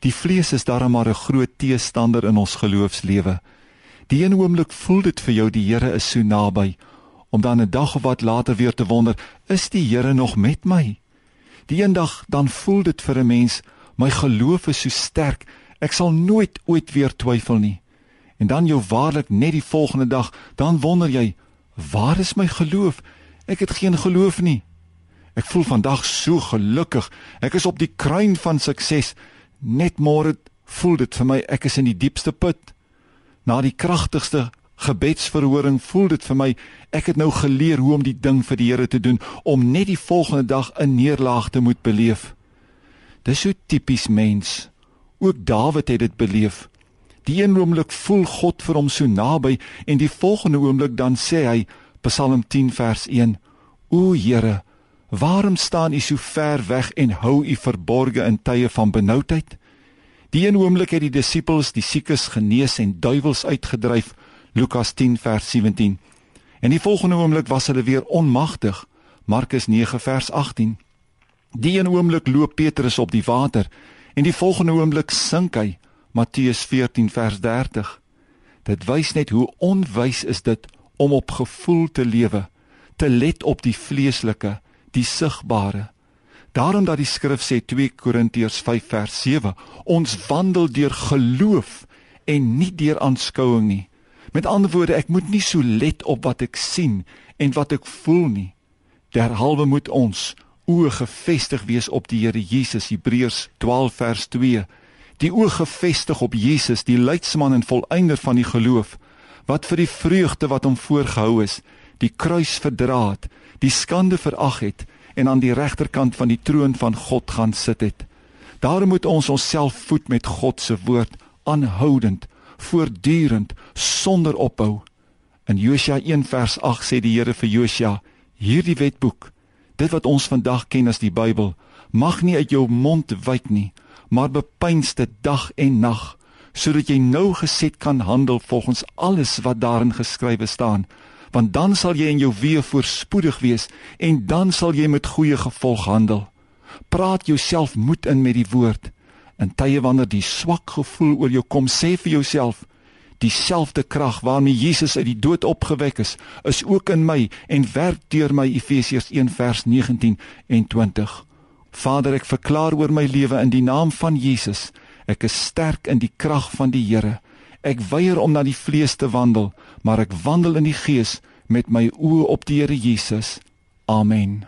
Die vlees is darem maar 'n groot teestander in ons geloofslewe. Die een oomblik voel dit vir jou die Here is so naby, om dan 'n dag of wat later weer te wonder, is die Here nog met my? Die een dag dan voel dit vir 'n mens, my geloof is so sterk, ek sal nooit ooit weer twyfel nie. En dan jou waarlik net die volgende dag, dan wonder jy, waar is my geloof? Ek het geen geloof nie. Ek voel vandag so gelukkig. Ek is op die kruin van sukses. Net môre voel dit vir my ek is in die diepste put. Na die kragtigste gebedsverhoring voel dit vir my ek het nou geleer hoe om die ding vir die Here te doen om net die volgende dag 'n neerlaag te moet beleef. Dis so tipies mens. Ook Dawid het dit beleef. Die een oomblik voel God vir hom so naby en die volgende oomblik dan sê hy Psalm 10 vers 1: O Here, Waarom staan u so ver weg en hou u verborge in tye van benoudheid? Die een oomblik het die disippels die siekes genees en duiwels uitgedryf, Lukas 10 vers 17. En die volgende oomblik was hulle weer onmagtig, Markus 9 vers 18. Die een oomblik loop Petrus op die water en die volgende oomblik sink hy, Matteus 14 vers 30. Dit wys net hoe onwys is dit om op gevoel te lewe, te let op die vleeslike die sigbare. Daarom dat die skrif sê 2 Korintiërs 5 vers 7, ons wandel deur geloof en nie deur aanskouing nie. Met ander woorde, ek moet nie so let op wat ek sien en wat ek voel nie. Derhalwe moet ons oë gefestig wees op die Here Jesus, Hebreërs 12 vers 2. Die oë gefestig op Jesus, die leidsman en volëinder van die geloof, wat vir die vreugde wat hom voorgehou is, die kruis verdra het, die skande verag het en aan die regterkant van die troon van God gaan sit het. Daarom moet ons onsself voed met God se woord aanhoudend, voortdurend, sonder ophou. In Josua 1 vers 8 sê die Here vir Josua: Hierdie wetboek, dit wat ons vandag ken as die Bybel, mag nie uit jou mond wyk nie, maar bepeins dit dag en nag, sodat jy nou geset kan handel volgens alles wat daarin geskrywe staan want dan sal jy in jou weë voorspoedig wees en dan sal jy met goeie gevolg handel. Praat jouself moed in met die woord. In tye wanneer die swak gevoel oor jou kom, sê vir jouself: Dieselfde krag waarmee Jesus uit die dood opgewek is, is ook in my en werk deur my Efesiërs 1 vers 19 en 20. Vader, ek verklaar oor my lewe in die naam van Jesus, ek is sterk in die krag van die Here. Ek weier om na die vlees te wandel, maar ek wandel in die gees met my oë op die Here Jesus. Amen.